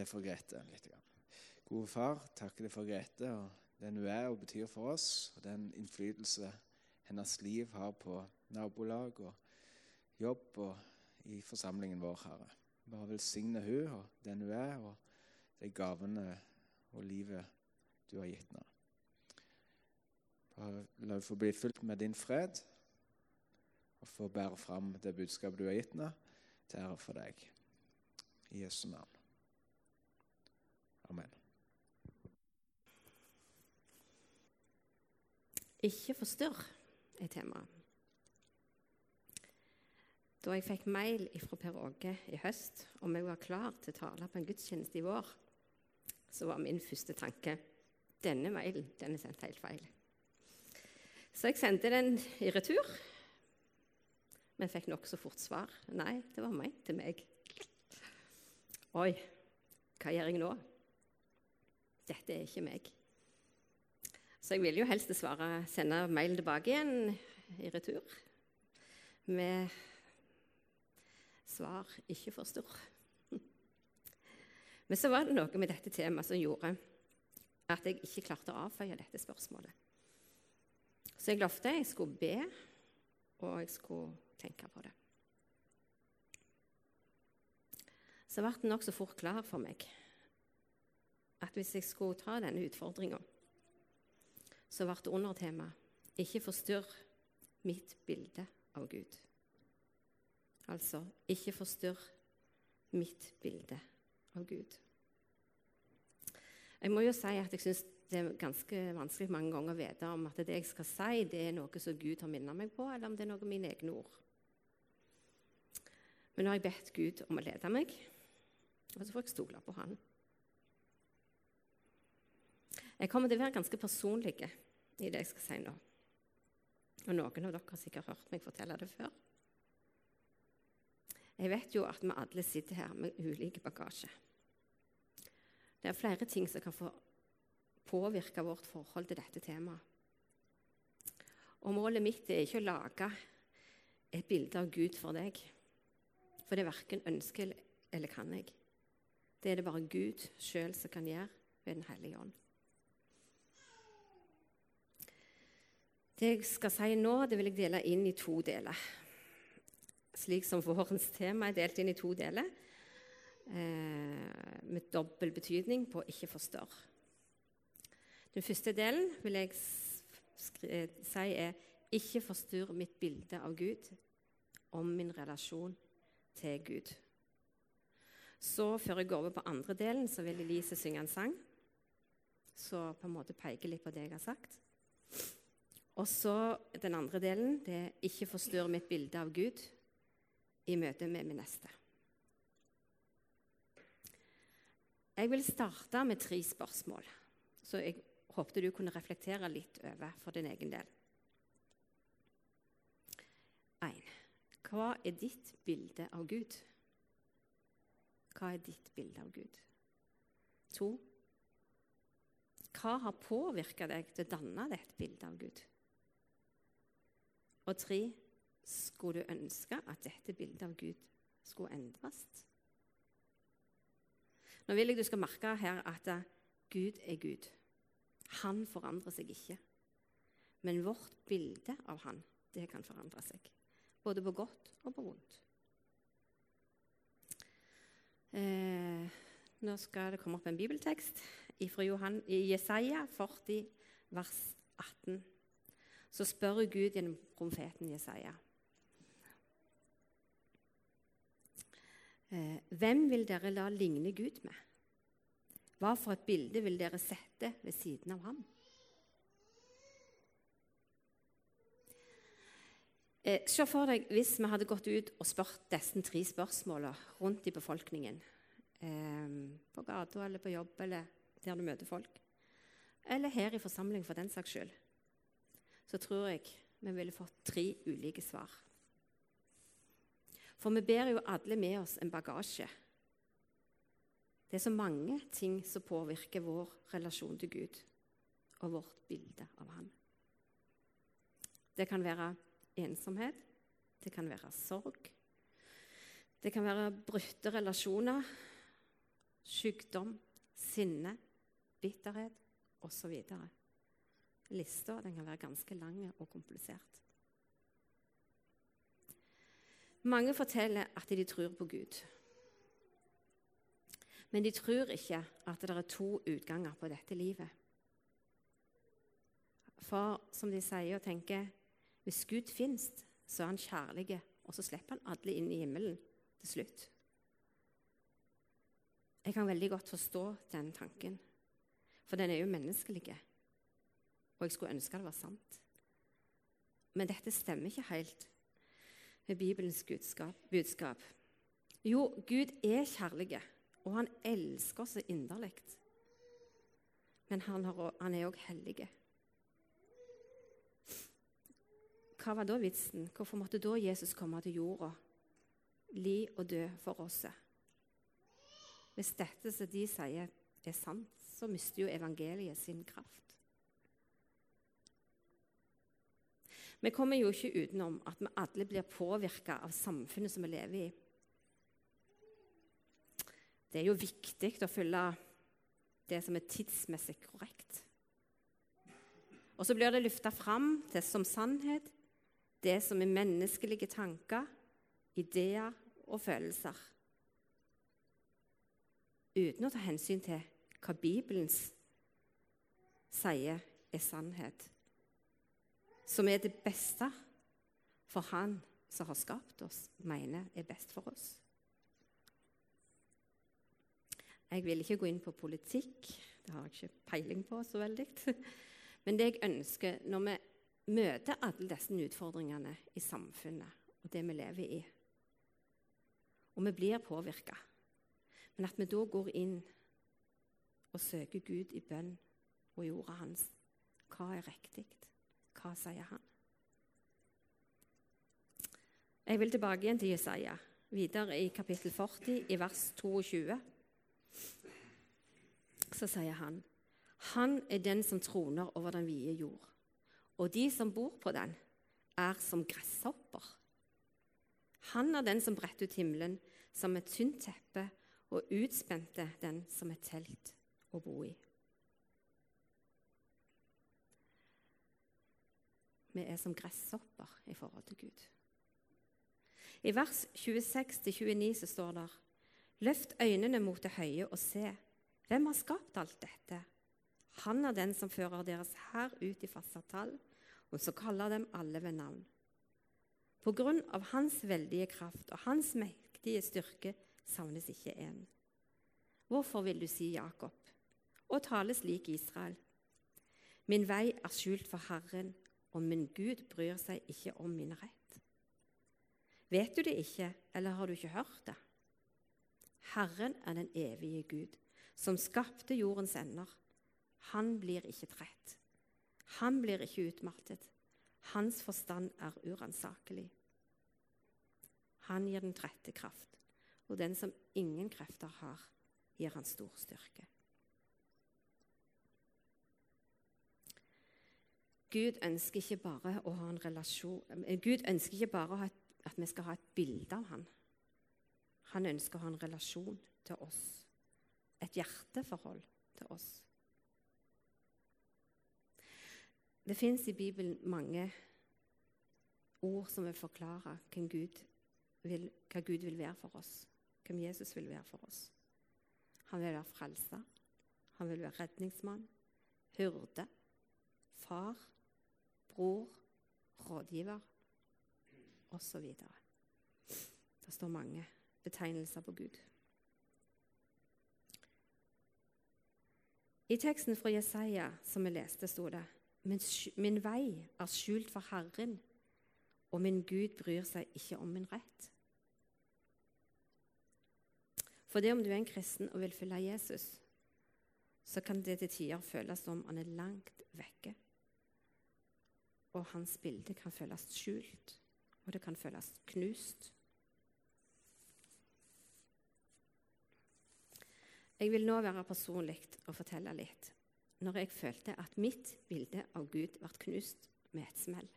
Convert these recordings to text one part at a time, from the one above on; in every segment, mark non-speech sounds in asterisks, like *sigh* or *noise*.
Be for Grete litt. Gode far, takker deg for Grete og den hun er og betyr for oss, og den innflytelse hennes liv har på nabolag og jobb og i forsamlingen vår, Herre. Bare velsigne hun og den hun er, og de gavene og livet du har gitt henne. Bare la henne få bli fylt med din fred og få bære fram det budskapet du har gitt henne, til ære for deg. I Jesu navn. Amen. Ikke forstyrr er temaet. Da jeg fikk mail fra Per Åge i høst om jeg var klar til å tale på en gudstjeneste i vår, så var min første tanke denne mailen den er sendt helt feil. Så jeg sendte den i retur, men fikk nokså fort svar. Nei, det var meg til meg. Oi, hva gjør jeg nå? Dette er ikke meg. Så jeg vil jo helst svare, sende mail tilbake igjen i retur med svar 'ikke forstyrr'. Men så var det noe med dette temaet som gjorde at jeg ikke klarte å avføye dette spørsmålet. Så jeg lovte jeg skulle be, og jeg skulle tenke på det. Så ble det nokså fort klar for meg at hvis jeg skulle ta denne utfordringa, så ble det undertema 'Ikke forstyrr mitt bilde av Gud'. Altså 'ikke forstyrr mitt bilde av Gud'. Jeg må jo si at jeg syns det er ganske vanskelig mange ganger å vite om at det jeg skal si, det er noe som Gud har minnet meg på, eller om det er noe av mine egne ord. Men nå har jeg bedt Gud om å lede meg, og så får jeg stole på Han. Jeg kommer til å være ganske personlig i det jeg skal si nå. Og noen av dere har sikkert hørt meg fortelle det før. Jeg vet jo at vi alle sitter her med ulik bagasje. Det er flere ting som kan få påvirke vårt forhold til dette temaet. Og Målet mitt er ikke å lage et bilde av Gud for deg. For det er verken ønsker eller kan jeg. Det er det bare Gud sjøl som kan gjøre ved Den hellige ånd. Det jeg skal si nå, det vil jeg dele inn i to deler. Slik som vårens tema er delt inn i to deler, eh, med dobbel betydning på 'ikke forstørr'. Den første delen vil jeg si er 'ikke forstyrr mitt bilde av Gud' om min relasjon til Gud. Så før jeg går over på andre delen, så vil Elise synge en sang som på en måte peker litt på det jeg har sagt. Og så den andre delen det er 'ikke forstyrr mitt bilde av Gud' i møte med min neste. Jeg vil starte med tre spørsmål, så jeg håpte du kunne reflektere litt over for din egen del. 1. Hva er ditt bilde av Gud? Hva er ditt bilde av Gud? 2. Hva har påvirka deg til å danne dette bildet av Gud? Og tre, skulle du ønske at dette bildet av Gud skulle endres? Nå vil jeg du skal merke her at Gud er Gud. Han forandrer seg ikke. Men vårt bilde av han, det kan forandre seg. Både på godt og på vondt. Eh, nå skal det komme opp en bibeltekst fra i Jesaja 40, vers 18 så spør Gud gjennom profeten Jesaja eh, Hvem vil dere la ligne Gud med? Hva for et bilde vil dere sette ved siden av ham? Eh, se for deg hvis vi hadde gått ut og spurt disse tre spørsmålene rundt i befolkningen. Eh, på gata eller på jobb eller der du møter folk. Eller her i forsamling, for den saks skyld så tror jeg vi ville fått tre ulike svar. For vi bærer jo alle med oss en bagasje. Det er så mange ting som påvirker vår relasjon til Gud og vårt bilde av Han. Det kan være ensomhet, det kan være sorg, det kan være brutte relasjoner, sykdom, sinne, bitterhet osv. Lista den kan være ganske lang og komplisert. Mange forteller at de tror på Gud. Men de tror ikke at det er to utganger på dette livet. For som de sier og tenker, hvis Gud fins, så er han kjærlig, og så slipper han alle inn i himmelen til slutt. Jeg kan veldig godt forstå den tanken, for den er jo menneskelig. Og jeg skulle ønske det var sant. Men dette stemmer ikke helt med Bibelens budskap. Jo, Gud er kjærlig, og han elsker oss inderlig. Men han, er òg hellig. Hva var da vitsen? Hvorfor måtte da Jesus komme til jorda, li og dø for oss? Hvis dette som de sier, er sant, så mister jo evangeliet sin kraft. Vi kommer jo ikke utenom at vi alle blir påvirka av samfunnet som vi lever i. Det er jo viktig å følge det som er tidsmessig korrekt. Og så blir det løfta fram til som sannhet det som er menneskelige tanker, ideer og følelser. Uten å ta hensyn til hva Bibelen sier er sannhet. Som er det beste for Han som har skapt oss, mener er best for oss. Jeg vil ikke gå inn på politikk, det har jeg ikke peiling på så veldig. *laughs* Men det jeg ønsker når vi møter alle disse utfordringene i samfunnet og det vi lever i. Og vi blir påvirka. Men at vi da går inn og søker Gud i bønn og i ordet hans. Hva er riktig? Hva sier han? Jeg vil tilbake igjen til Jesaja, videre i kapittel 40, i vers 22. Så sier han, Han er den som troner over den vide jord og de som bor på den, er som gresshopper. Han er den som bretter ut himmelen som et tynt teppe, og utspente den som et telt å bo i. Vi er som gresshopper i forhold til Gud. I vers 26-29 så står det Løft øynene mot det høye og se. Hvem har skapt alt dette? Han er den som fører deres hær ut i faste tall og så kaller dem alle ved navn. På grunn av hans veldige kraft og hans mektige styrke savnes ikke én. Hvorfor vil du si Jakob og tale slik Israel? Min vei er skjult for Herren, og min Gud bryr seg ikke om min rett. Vet du det ikke, eller har du ikke hørt det? Herren er den evige Gud, som skapte jordens ender. Han blir ikke trett. Han blir ikke utmattet. Hans forstand er uransakelig. Han gir den trette kraft, og den som ingen krefter har, gir han stor styrke. Gud ønsker ikke bare å ha en relasjon eh, Gud ønsker ikke bare at vi skal ha et bilde av ham. Han ønsker å ha en relasjon til oss, et hjerteforhold til oss. Det fins i Bibelen mange ord som vil forklare hvem Gud vil, hva Gud vil være for oss, hvem Jesus vil være for oss. Han vil være frelser, han vil være redningsmann, hyrde, far, bror, rådgiver osv. Det står mange betegnelser på Gud. I teksten fra Jesaja som vi leste, sto det min, vei er skjult for Herren, og min Gud bryr seg ikke om min rett. For det om du er en kristen og vil følge Jesus, så kan det til tider føles som han er langt vekke. Og hans bilde kan føles skjult, og det kan føles knust. Jeg vil nå være personlig og fortelle litt når jeg følte at mitt bilde av Gud ble knust med et smell.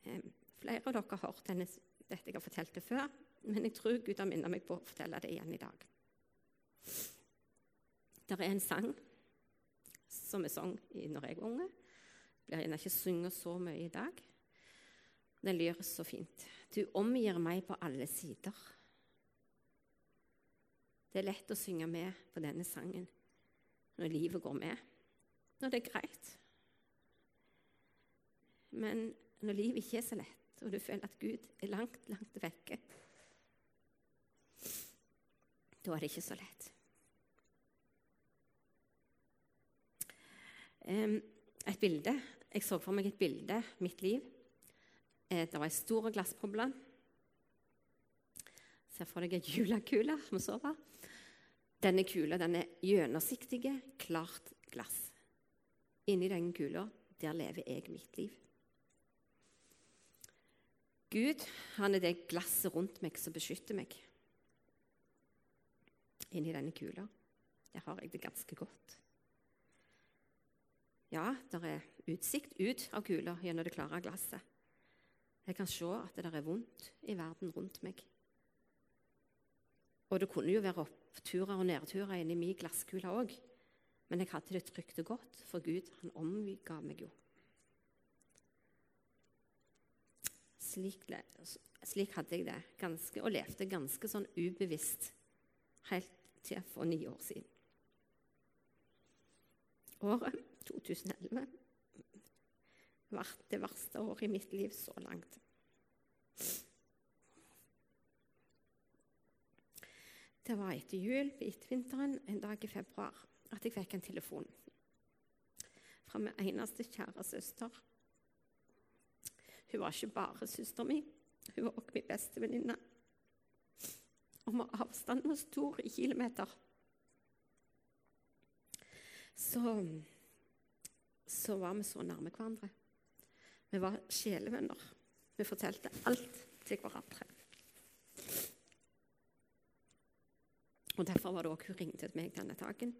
Flere av dere har hørt denne, dette jeg har fortalt det før, men jeg tror Gud har minnet meg på å fortelle det igjen i dag. Det er en sang som vi sang når jeg var unge. Blir gjerne ikke sunget så mye i dag. Den lyder så fint. Du omgir meg på alle sider. Det er lett å synge med på denne sangen når livet går med, når det er greit. Men når livet ikke er så lett, og du føler at Gud er langt, langt vekke, da er det ikke så lett. Et bilde. Jeg så for meg et bilde, mitt liv. Eh, det var ei stor glassboble. Ser for deg ei julekule som sover. Denne kula den er gjennomsiktig, klart glass. Inni den kula der lever jeg mitt liv. Gud han er det glasset rundt meg som beskytter meg. Inni denne kula der har jeg det ganske godt. Ja, det er utsikt ut av kula gjennom det klare glasset. Jeg kan se at det er vondt i verden rundt meg. Og det kunne jo være oppturer og nedturer inni min glasskule òg. Men jeg hadde det trygt og godt, for Gud han omga meg jo. Slik, slik, hadde jeg det ganske, og levde ganske sånn ubevisst helt til for ni år siden. Året 2011 ble det verste året i mitt liv så langt. Det var etter jul, etter vinteren, en dag i februar, at jeg fikk en telefon fra min eneste kjære søster. Hun var ikke bare søsteren min, hun var også min beste venninne. Og avstanden var stor i kilometer. Så, så var vi så nærme hverandre. Vi var sjelevenner. Vi fortalte alt til hverandre. Og Derfor var det også hun ringte meg denne dagen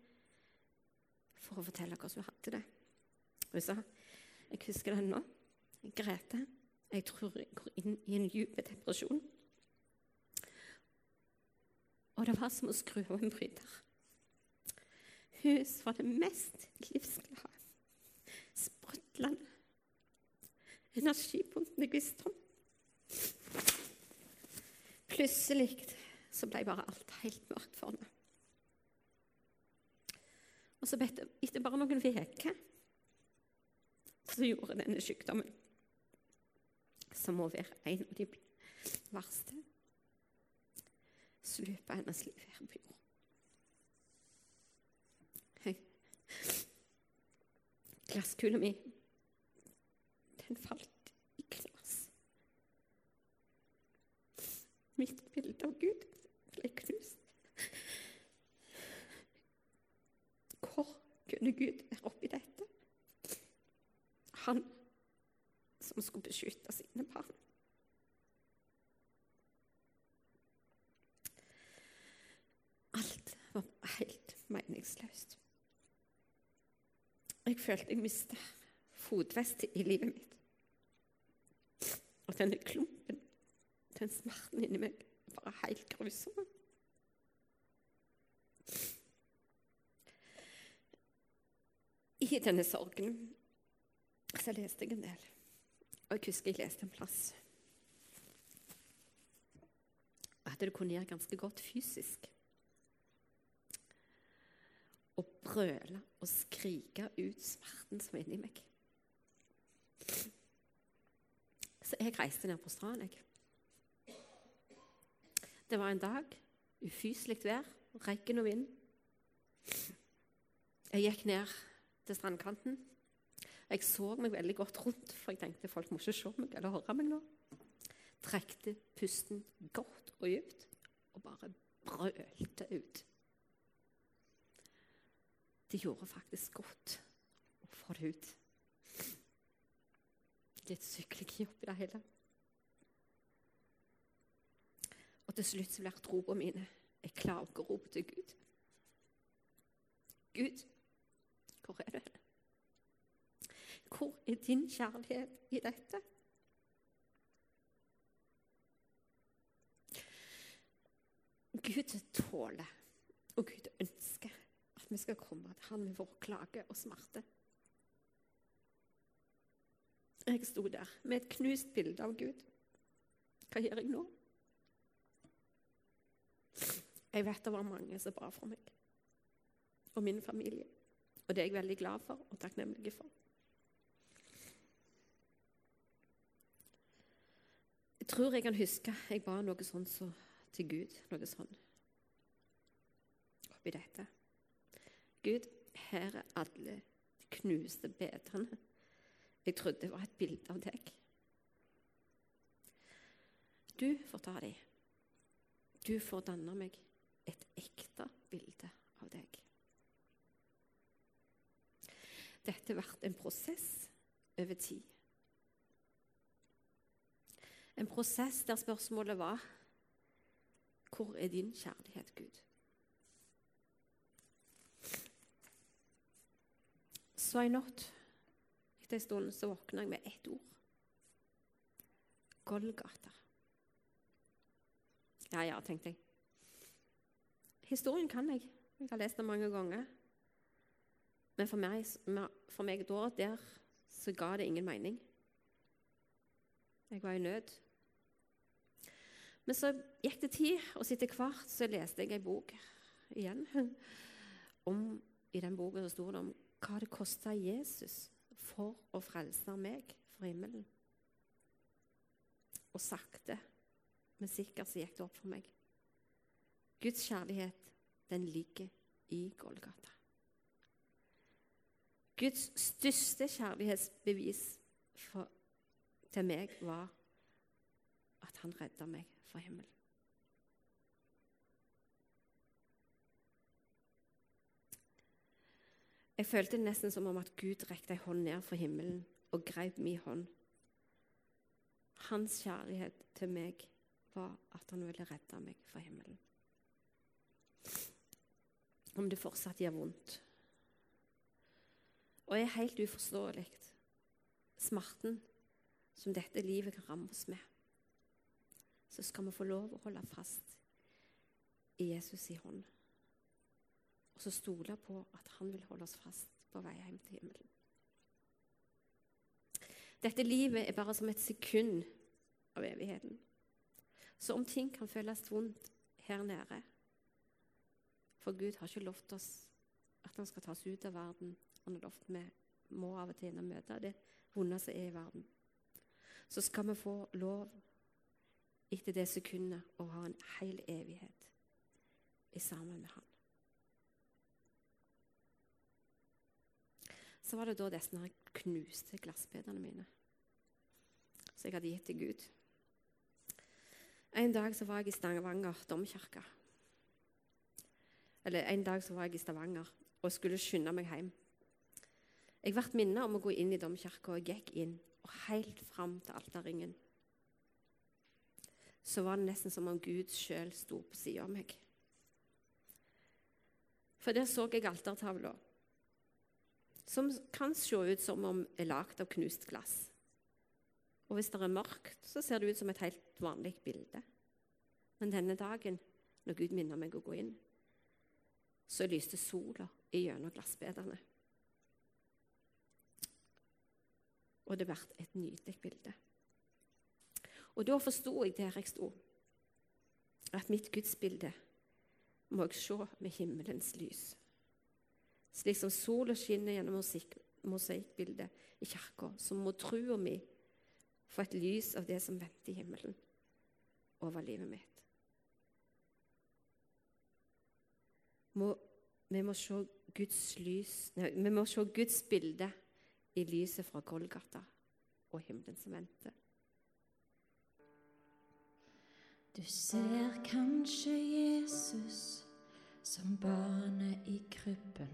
for å fortelle hvordan hun hadde det. Hun sa jeg husker det nå. Grete, jeg tror jeg går inn i en dyp depresjon. Og det var som å skru av en bryter. Hun var det mest livsglade, sprudlende Energipunktene jeg visste om. Plutselig så ble bare alt helt mørkt for henne. Og så etter bare noen uker så gjorde denne sykdommen, som må være en av de verste, slupa hennes liv her på jord. Glasskula mi, den falt i knas. Mitt bilde av Gud ble knust. Hvor kunne Gud være oppi dette? Han som skulle beskytte sine barn. Alt var helt meningsløst. Jeg følte jeg mista fotfestet i livet mitt. Og denne klumpen, den smerten inni meg, var helt grusom. I denne sorgen så leste jeg en del. Og jeg husker jeg leste en plass at det kunne gjøre ganske godt fysisk. Å brøle og skrike ut smerten som er inni meg. Så jeg reiste ned på stranden. jeg. Det var en dag, ufyselig vær, regn og vind. Jeg gikk ned til strandkanten. Jeg så meg veldig godt rundt, for jeg tenkte folk må ikke se meg eller høre meg nå. Trekte pusten godt og dypt og bare brølte ut. Det gjorde faktisk godt å få det ut. Litt jobb oppi det hele. Og til slutt så blir ropene mine Jeg klarer å rope til Gud. Gud, hvor er du? Hvor er din kjærlighet i dette? Gud tåler, og Gud ønsker vi skal komme til Han med vår klage og smerte. Jeg sto der med et knust bilde av Gud. Hva gjør jeg nå? Jeg vet det var mange som ba for meg og min familie. Og det er jeg veldig glad for og takknemlig for. Jeg tror jeg kan huske jeg ba noe sånn så, til Gud. Noe sånn oppi dette. Gud, her er alle de knuste bedrene. Jeg trodde det var et bilde av deg. Du får ta dem. Du får danne meg et ekte bilde av deg. Dette har vært en prosess over tid. En prosess der spørsmålet var Hvor er din kjærlighet, Gud? Så en natt, etter en stund, så våkna jeg med ett ord. Golgata. Ja, ja, tenkte jeg. Historien kan jeg. Jeg har lest den mange ganger. Men for meg, for meg da, der, så ga det ingen mening. Jeg var i nød. Men så gikk det tid, og etter hvert så leste jeg ei bok igjen. *laughs* Om, I den boka sto det om hva det kosta Jesus for å frelse meg for himmelen. Og sakte, men sikkert så gikk det opp for meg. Guds kjærlighet, den ligger i Golgata. Guds største kjærlighetsbevis for, til meg var at han redda meg fra himmelen. Jeg følte det nesten som om at Gud rekte ei hånd ned fra himmelen og greip min hånd. Hans kjærlighet til meg var at han ville redde meg fra himmelen. Om det fortsatt gjør vondt. Og er helt uforståelig smerten som dette livet kan ramme oss med, så skal vi få lov å holde fast i Jesus i hånd. Og så stole på at han vil holde oss fast på vei hjem til himmelen. Dette livet er bare som et sekund av evigheten. Så om ting kan føles vondt her nede For Gud har ikke lovt oss at han skal ta oss ut av verden han har lovt vi må av og til inn og møte det vonde som er i verden. Så skal vi få lov etter det sekundet å ha en hel evighet i sammen med Han. Så var det da disse knuste glassbitene mine som jeg hadde gitt til Gud. En dag så var jeg i Stavanger domkirke. Eller en dag så var jeg i Stavanger og skulle skynde meg hjem. Jeg ble minnet om å gå inn i domkirka, og jeg gikk inn. Og helt fram til alterringen så var det nesten som om Gud sjøl sto på sida av meg. For der så jeg altertavla, som kan se ut som om er lagd av knust glass. Og hvis det er mørkt, så ser det ut som et helt vanlig bilde. Men denne dagen, når Gud minner meg å gå inn, så lyste sola gjennom glassbedene. Og det ble et nydelig bilde. Og da forsto jeg der jeg sto, at mitt gudsbilde må jeg se med himmelens lys. Slik som sola skinner gjennom mosaikkbildet i kirka, så må trua mi få et lys av det som venter i himmelen over livet mitt. Må, vi må se Guds lys, nei, vi må se Guds bilde i lyset fra Golgata og himmelen som venter. Du ser kanskje Jesus som barnet i krybben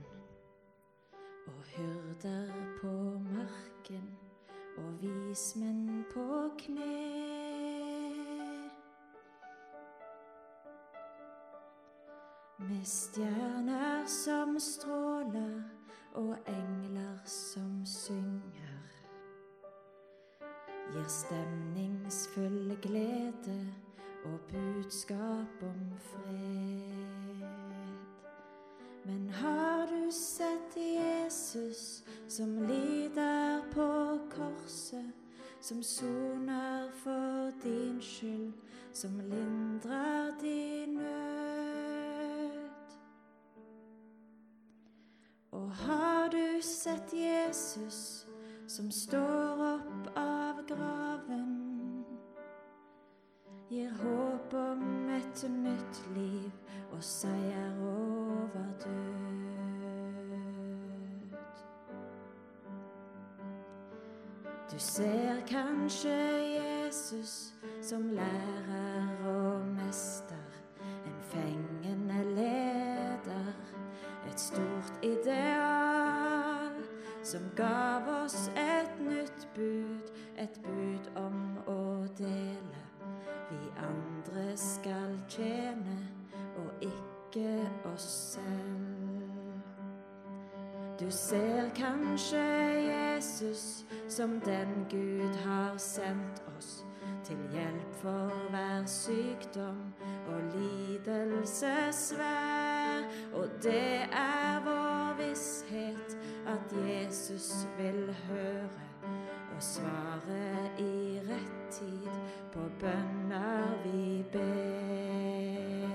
og hyrder på marken og vismenn på kne. Med stjerner som stråler og engler som synger. Gir stemningsfull glede og budskap om fred. Men har du sett Jesus som lider på korset, som soner for din skyld, som lindrer din nød? Og har du sett Jesus som står opp av graven? gir håp om et nytt liv og seier over død. Du ser kanskje Jesus som lærer og mester, en fengende leder, et stort ideal som gav på bønner vi ber.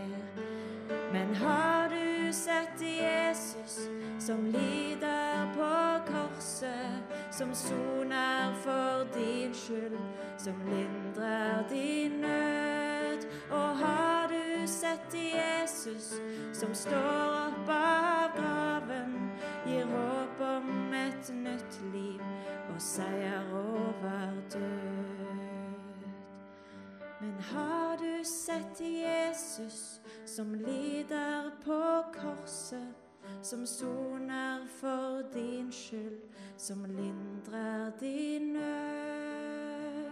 Men har du sett Jesus som lider på korset, som soner for din skyld, som lindrer din nød? Og har du sett Jesus som står opp av graven, gir håp om et nytt liv og seier over død? Har du sett Jesus som lider på korset, som soner for din skyld, som lindrer din nød?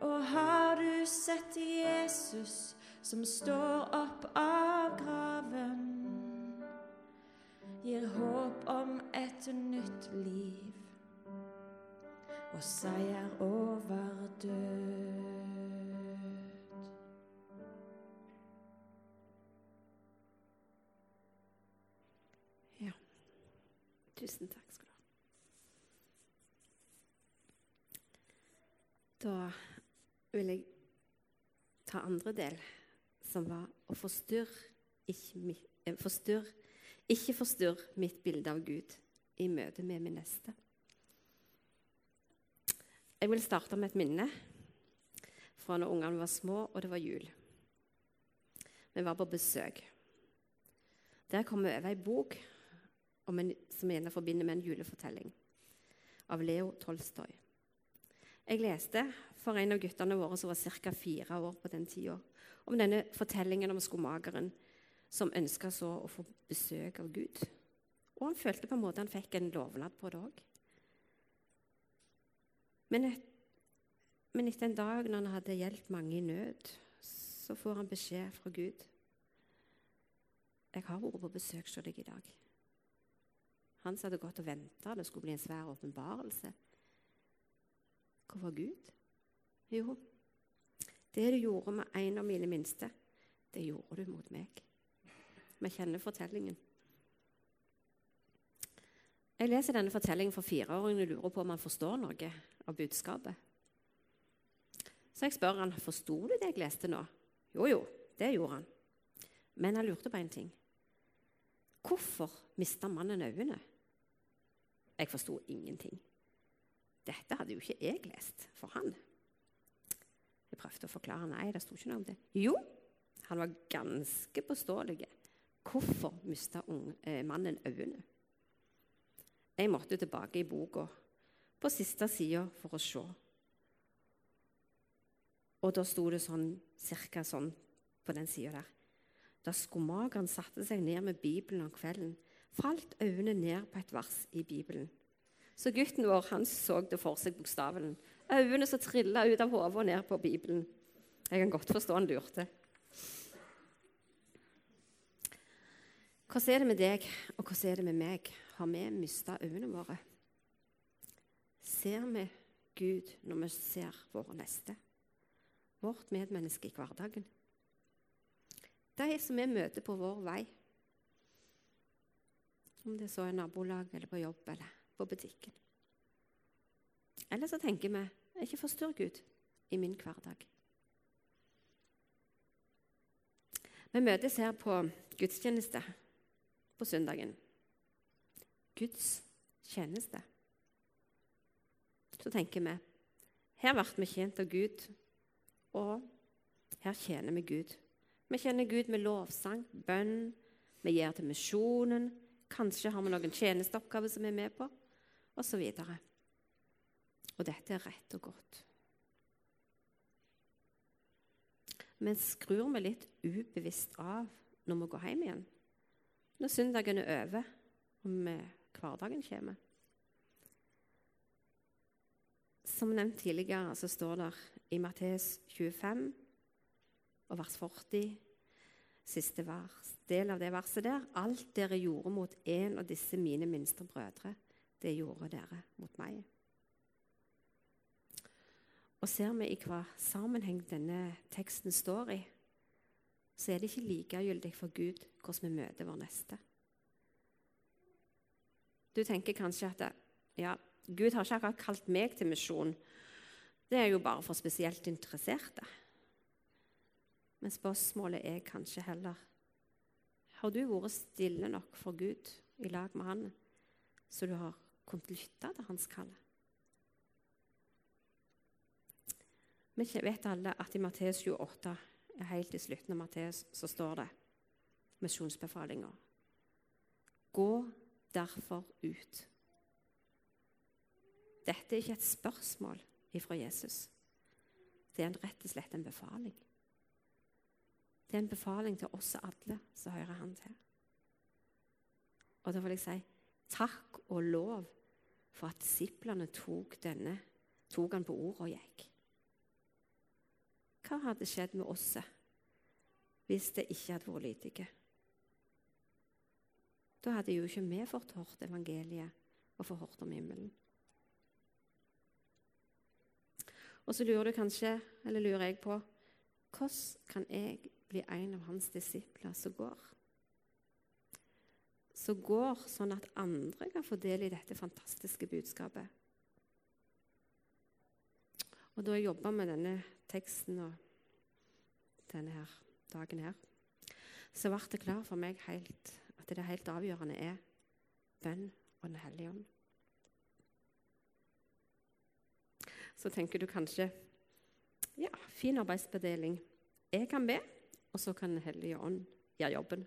Og har du sett Jesus som står opp av graven, gir håp om et nytt liv og seier over død? Tusen takk skal du ha. Da vil jeg ta andre del, som var å forstyrre ikke, eh, forstyrr, ikke forstyrr mitt bilde av Gud i møte med min neste. Jeg vil starte med et minne fra når ungene var små, og det var jul. Vi var på besøk. Der kom vi over ei bok en, som gjerne forbinder med en julefortelling, av Leo Tolstoy. Jeg leste for en av guttene våre som var ca. fire år på den tida, om denne fortellingen om skomakeren som ønska så å få besøk av Gud. Og han følte på en måte han fikk en lovnad på det òg. Men, et, men etter en dag når han hadde hjulpet mange i nød, så får han beskjed fra Gud. Jeg har vært på besøk hos deg i dag. Han som hadde gått og venta det skulle bli en svær åpenbarelse. Hvor var Gud? Jo, det du gjorde med en av mine minste, det gjorde du mot meg. Vi kjenner fortellingen. Jeg leser denne fortellingen for fireåringen og lurer på om han forstår noe av budskapet. Så jeg spør han, forsto du det jeg leste nå? Jo, jo, det gjorde han. Men han lurte på en ting. Hvorfor mista mannen øynene? Jeg forsto ingenting. Dette hadde jo ikke jeg lest for han. Jeg prøvde å forklare. Nei, det sto ikke noe om det. Jo, han var ganske påståelig. Hvorfor mista eh, mannen øynene? Jeg måtte tilbake i boka, på siste sida, for å se. Og da sto det sånn, cirka sånn på den sida der. Da skomakeren satte seg ned med Bibelen om kvelden, falt øynene ned på et vers i Bibelen. Så gutten vår han så det for seg bokstavelen. Øynene som trilla ut av hodet og ned på Bibelen. Jeg kan godt forstå han lurte. Hvordan er det med deg, og hvordan er det med meg? Har vi mista øynene våre? Ser vi Gud når vi ser våre neste? Vårt medmenneske i hverdagen? De som vi møter på vår vei. Om det så er nabolag eller på jobb eller på butikken. Eller så tenker vi Ikke forstyrr Gud i min hverdag. Vi møtes her på gudstjeneste på søndagen. Guds tjeneste. Så tenker vi her ble vi tjent av Gud, og her tjener vi Gud. Vi kjenner Gud med lovsang, bønn, vi gir til misjonen. Kanskje har vi noen tjenesteoppgaver som vi er med på, osv. Og, og dette er rett og godt. Men skrur vi litt ubevisst av når vi går hjem igjen? Når søndagen er over og hverdagen kommer? Som nevnt tidligere så står det i Mattes 25 og vers 40, siste vers, del av det verset der Alt dere gjorde mot en av disse mine minste brødre, det gjorde dere mot meg. Og ser vi i hva sammenheng denne teksten står i, så er det ikke likegyldig for Gud hvordan vi møter vår neste. Du tenker kanskje at ja, Gud har ikke akkurat kalt meg til misjon. Det er jo bare for spesielt interesserte. Men spørsmålet er kanskje heller Har du vært stille nok for Gud i lag med Han, så du har kunnet lytte til Hans kall? Vi vet alle at i Matteus 28, helt i slutten av Matteus, så står det misjonsbefalinga. Gå derfor ut. Dette er ikke et spørsmål ifra Jesus. Det er rett og slett en befaling. Det er en befaling til oss alle som hører Han til. Og da vil jeg si takk og lov for at disiplene tok, denne, tok han på ordet og gikk. Hva hadde skjedd med oss hvis det ikke hadde vært lydige? Da hadde jo ikke vi fått hørt evangeliet og fått hørt om himmelen. Og så lurer du kanskje, eller lurer jeg på, hvordan kan jeg bli en av hans disipler som går? Som går sånn at andre kan få del i dette fantastiske budskapet. Og da jeg jobba med denne teksten og denne her, dagen her, så ble det klart for meg helt, at det helt avgjørende er bønn og Den hellige ånd. Så tenker du kanskje ja, fin arbeidsbedeling. Jeg kan be, og så kan Den hellige ånd gjøre jobben.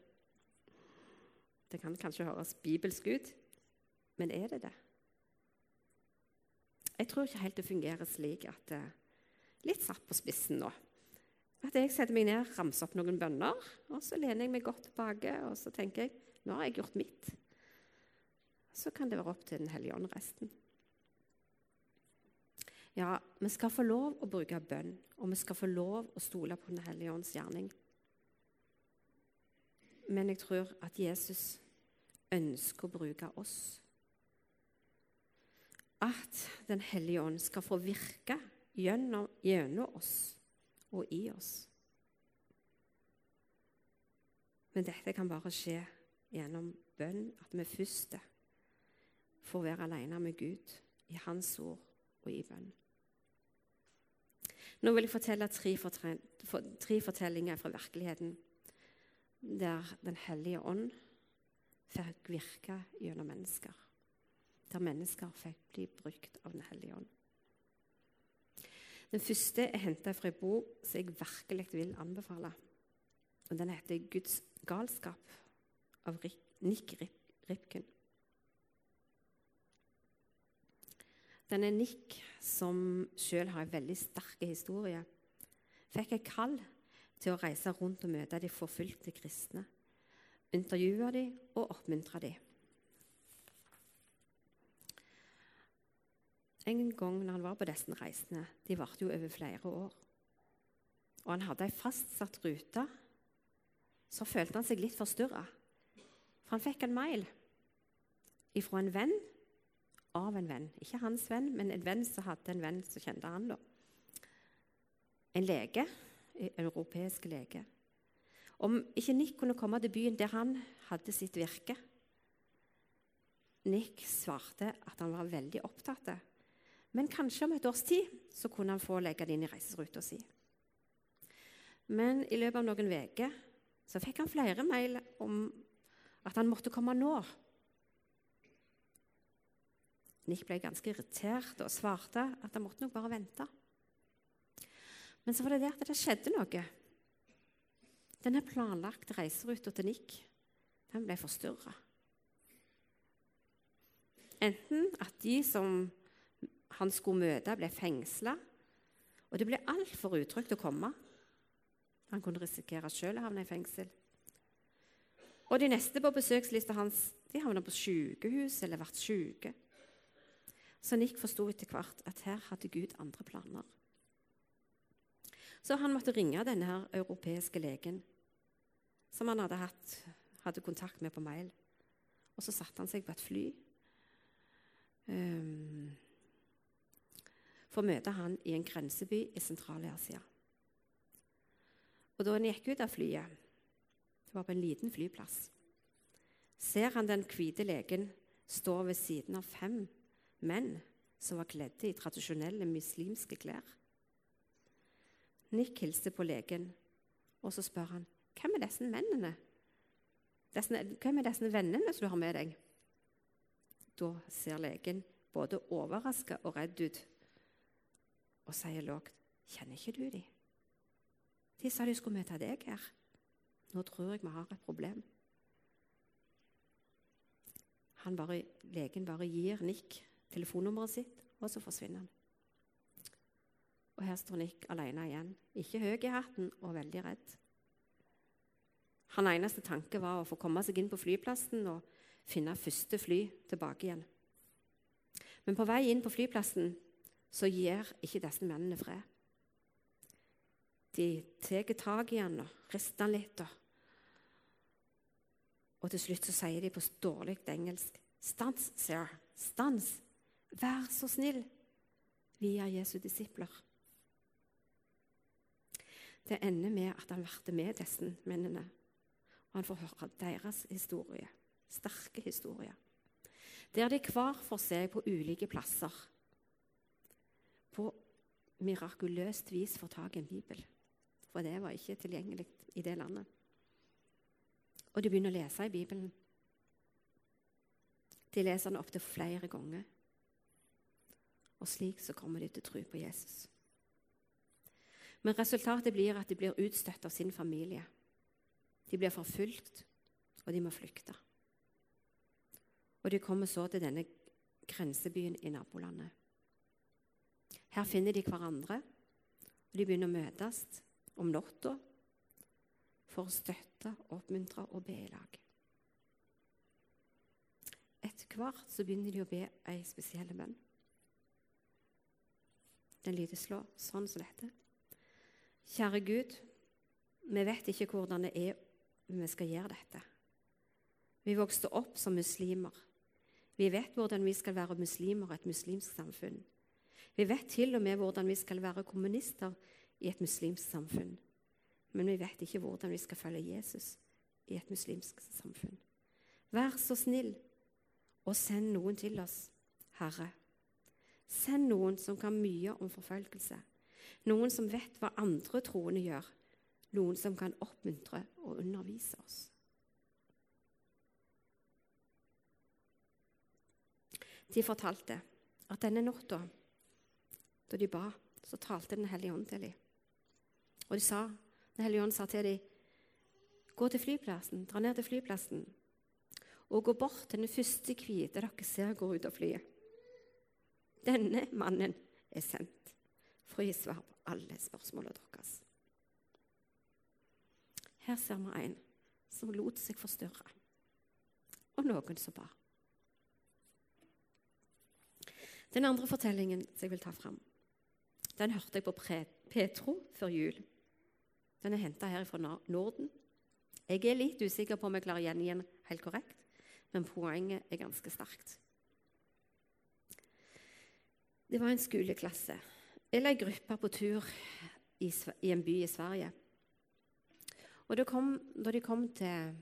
Det kan kanskje høres bibelsk ut, men er det det? Jeg tror ikke helt det fungerer slik at er Litt satt på spissen nå. At jeg setter meg ned, ramser opp noen bønner, og så lener jeg meg godt tilbake og så tenker jeg, nå har jeg gjort mitt. Så kan det være opp til Den hellige ånd resten. Ja, vi skal få lov å bruke bønn, og vi skal få lov å stole på Den hellige ånds gjerning. Men jeg tror at Jesus ønsker å bruke oss at Den hellige ånd skal få virke gjennom, gjennom oss og i oss. Men dette kan bare skje gjennom bønn, at vi først får være alene med Gud i Hans ord og i bønn. Nå vil jeg fortelle tre, fortellinger fra virkeligheten der Den hellige ånd fikk virke gjennom mennesker der mennesker fikk bli brukt av Den hellige ånd. Den første er henta fra ei bok som jeg virkelig vil anbefale. Og Den heter 'Guds galskap' av Nick Ripken. Den er Nick, som sjøl har en veldig sterk historie, fikk et kall til å reise rundt og møte de forfulgte kristne. Intervjue dem og oppmuntre dem. en gang når han var på disse reisene De varte jo over flere år. Og han hadde ei fastsatt rute. Så følte han seg litt forstyrra. For han fikk en mail ifra en venn av en venn. Ikke hans venn, men en venn som hadde en venn som kjente han da. En lege, europeisk lege. Om ikke Nick kunne komme til byen der han hadde sitt virke Nick svarte at han var veldig opptatt Men kanskje om et års tid så kunne han få legge det inn i reiseruta si. Men i løpet av noen uker så fikk han flere mail om at han måtte komme nå. Nick ble ganske irritert og svarte at han måtte nok bare vente. Men så var det det at det skjedde noe. Denne planlagte reiseruta til Nick den ble forstyrra. Enten at de som han skulle møte, ble fengsla, og det ble altfor utrygt å komme. Han kunne risikere sjøl å havne i fengsel. Og de neste på besøkslista hans de havna på sykehus eller ble syke. Så Nick forsto etter hvert at her hadde Gud andre planer. Så han måtte ringe denne her europeiske legen som han hadde, hatt, hadde kontakt med på mail. Og så satte han seg på et fly um, for å møte han i en grenseby i Sentral-Asia. Og da han gikk ut av flyet, det var på en liten flyplass, ser han den hvite legen stå ved siden av fem menn som var kledde i tradisjonelle muslimske klær. Nick hilser på legen, og så spør han hvem er disse mennene? Dessene, hvem er disse vennene som du har med deg? Da ser legen både overraska og redd ut og sier lågt, 'Kjenner ikke du dem?' De sa de skulle møte deg her. Nå tror jeg vi har et problem. Bare, legen bare gir Nick telefonnummeret sitt, og så forsvinner han. Og her står Nick alene igjen, ikke høy i hatten og veldig redd. Hans eneste tanke var å få komme seg inn på flyplassen og finne første fly tilbake igjen. Men på vei inn på flyplassen så gir ikke disse mennene fred. De tar tak i han og rister han litt. Og, og til slutt så sier de på dårlig engelsk Stans, sir. Stans. Vær så snill. Vi er Jesu disipler. Det ender med at han blir med disse mennene, og han får høre deres historie. Sterke historier. Der de hver for seg på ulike plasser på mirakuløst vis får tak i en bibel. For det var ikke tilgjengelig i det landet. Og de begynner å lese i Bibelen. De leser den opptil flere ganger. Og slik så kommer de til å tro på Jesus. Men resultatet blir at de blir utstøtt av sin familie. De blir forfulgt, og de må flykte. Og de kommer så til denne grensebyen i nabolandet. Her finner de hverandre, og de begynner å møtes om natta for å støtte, oppmuntre og be i lag. Etter hvert så begynner de å be ei spesiell bønn. Den lyder slå, sånn som dette. Kjære Gud, vi vet ikke hvordan det er vi skal gjøre dette. Vi vokste opp som muslimer. Vi vet hvordan vi skal være muslimer i et muslimsk samfunn. Vi vet til og med hvordan vi skal være kommunister i et muslimsk samfunn. Men vi vet ikke hvordan vi skal følge Jesus i et muslimsk samfunn. Vær så snill og send noen til oss, Herre. Send noen som kan mye om forfølgelse, noen som vet hva andre troende gjør, noen som kan oppmuntre og undervise oss. De fortalte at denne natta da de ba, så talte Den hellige ånd til dem. Og de sa, Den hellige ånd sa til dem, gå til flyplassen, dra ned til flyplassen og gå bort til den første hvite dere ser går ut av flyet. Denne mannen er sendt for jeg gir svar på alle spørsmålene deres. Her ser vi en som lot seg forstyrre, og noen som ba. Den andre fortellingen som jeg vil ta fram, den hørte jeg på Petro før jul. Den er henta her fra Norden. Jeg er litt usikker på om jeg klarer å gjengi den helt korrekt, men poenget er ganske sterkt. Det var en skoleklasse eller en gruppe på tur i, en by i Sverige. Og kom, Da de kom til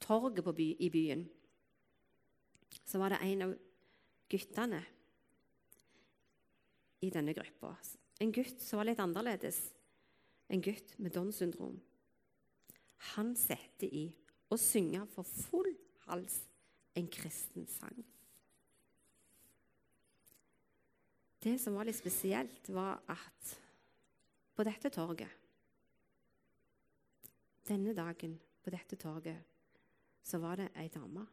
torget by, i byen, så var det en av guttene i denne gruppa. En gutt som var litt annerledes. En gutt med Downs syndrom. Han satte i å synge for full hals en kristen sang. Det som var litt spesielt, var at på dette torget Denne dagen på dette torget så var det ei dame.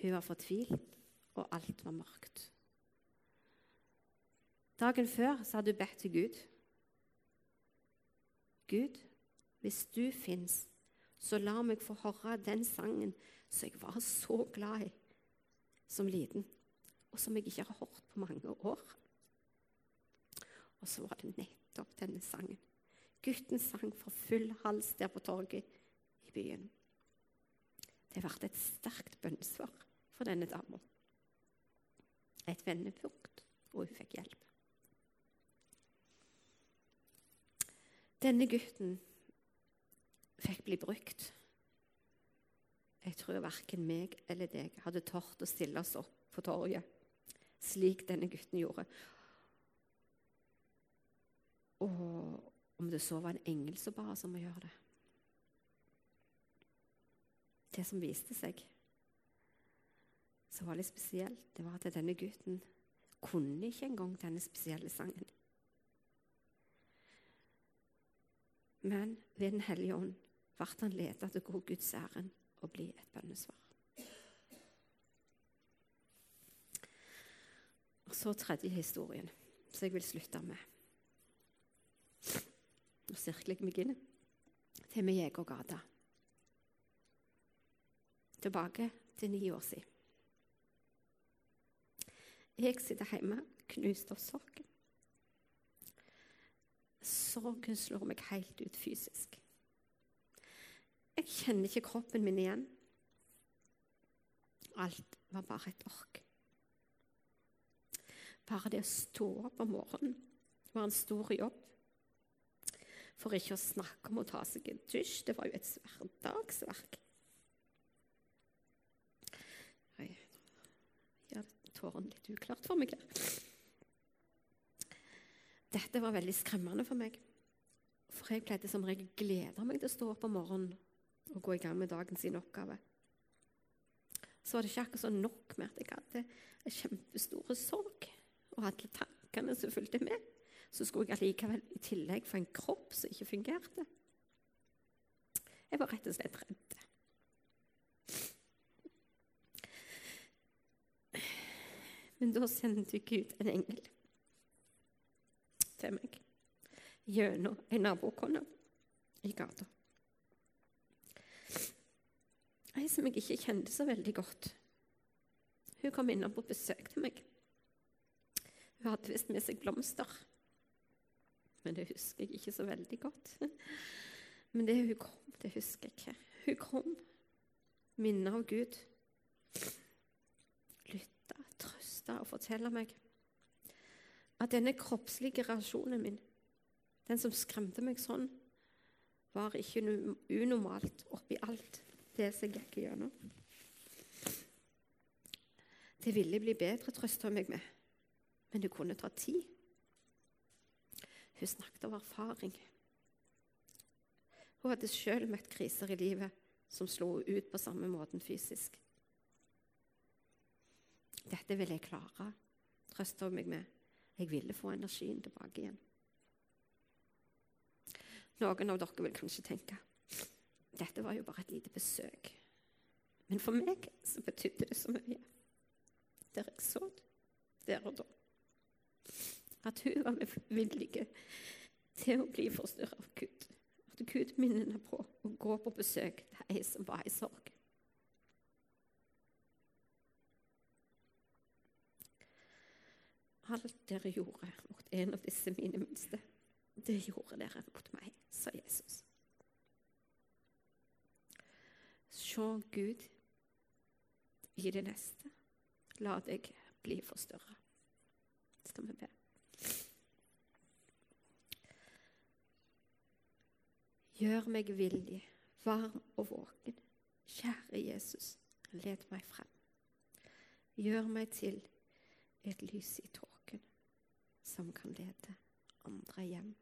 Hun var fortvilt, og alt var mørkt. Dagen før så hadde hun bedt til Gud. Gud, hvis du fins, så la meg få høre den sangen som jeg var så glad i som liten, og som jeg ikke har hørt på mange år. Og så var det nettopp denne sangen. Gutten sang for full hals der på torget i byen. Det ble et sterkt bønnesvar for denne dama. Et vendepunkt, og hun fikk hjelp. Denne gutten fikk bli brukt. Jeg tror verken meg eller deg hadde tort å stille oss opp på torget slik denne gutten gjorde. Og om det så var en engel som ba oss om å gjøre det. Det som viste seg, som var litt spesielt, det var at denne gutten kunne ikke engang denne spesielle sangen. Men ved Den hellige ånd ble han ledet til å gå Guds ærend og bli et bønnesvar. Så tredje historien, som jeg vil slutte med. Nå sirkler jeg meg inn til med Jegergata. Tilbake til ni år siden. Jeg sitter hjemme knust av sorgen. Sorgen slår meg helt ut fysisk. Jeg kjenner ikke kroppen min igjen. Alt var bare et ork. Bare det å stå opp om morgenen var en stor jobb. For ikke å snakke om å ta seg en dusj. Det var jo et hverdagsverk. Jeg gjør tårene litt uklart for meg her. Dette var veldig skremmende for meg. For jeg pleide som regel glede meg til å stå opp om morgenen og gå i gang med dagen sin oppgave. Så var det ikke akkurat så nok med at jeg hadde en kjempestor sorg og alle tankene som fulgte med, så skulle jeg allikevel i tillegg få en kropp som ikke fungerte. Jeg var rett og slett redd. Men da sendte Gud en engel til meg gjennom ei nabokone i gata. Ei som jeg ikke kjente så veldig godt. Hun kom innom på besøk til meg. Hun hadde visst med seg blomster. Men det husker jeg ikke så veldig godt. *laughs* Men det hun kom, det husker jeg ikke. Hun kom, minnet av Gud. Lytta, trøsta og fortelle meg at denne kroppslige reaksjonen min, den som skremte meg sånn, var ikke unormalt oppi alt det som jeg gikk gjennom. Det ville bli bedre, trøsta meg med men det kunne ta tid. Hun snakket av erfaring. Hun hadde sjøl møtt kriser i livet som slo ut på samme måten fysisk. Dette ville jeg klare, trøsta hun meg med. Jeg ville få energien tilbake igjen. Noen av dere vil kanskje tenke dette var jo bare et lite besøk. Men for meg så betydde det så mye. Der jeg så det, der og da. At hun var villig til å bli forstyrra av Gud. At Gud minner henne på å gå på besøk til ei som var i sorg. Alt dere gjorde mot en av disse mine minste, det gjorde dere mot meg, sa Jesus. Se Gud i det neste. La deg bli forstørra skal vi be. Gjør meg villig, varm og våken. Kjære Jesus, led meg frem. Gjør meg til et lys i tåken. som kan lede andre hjem.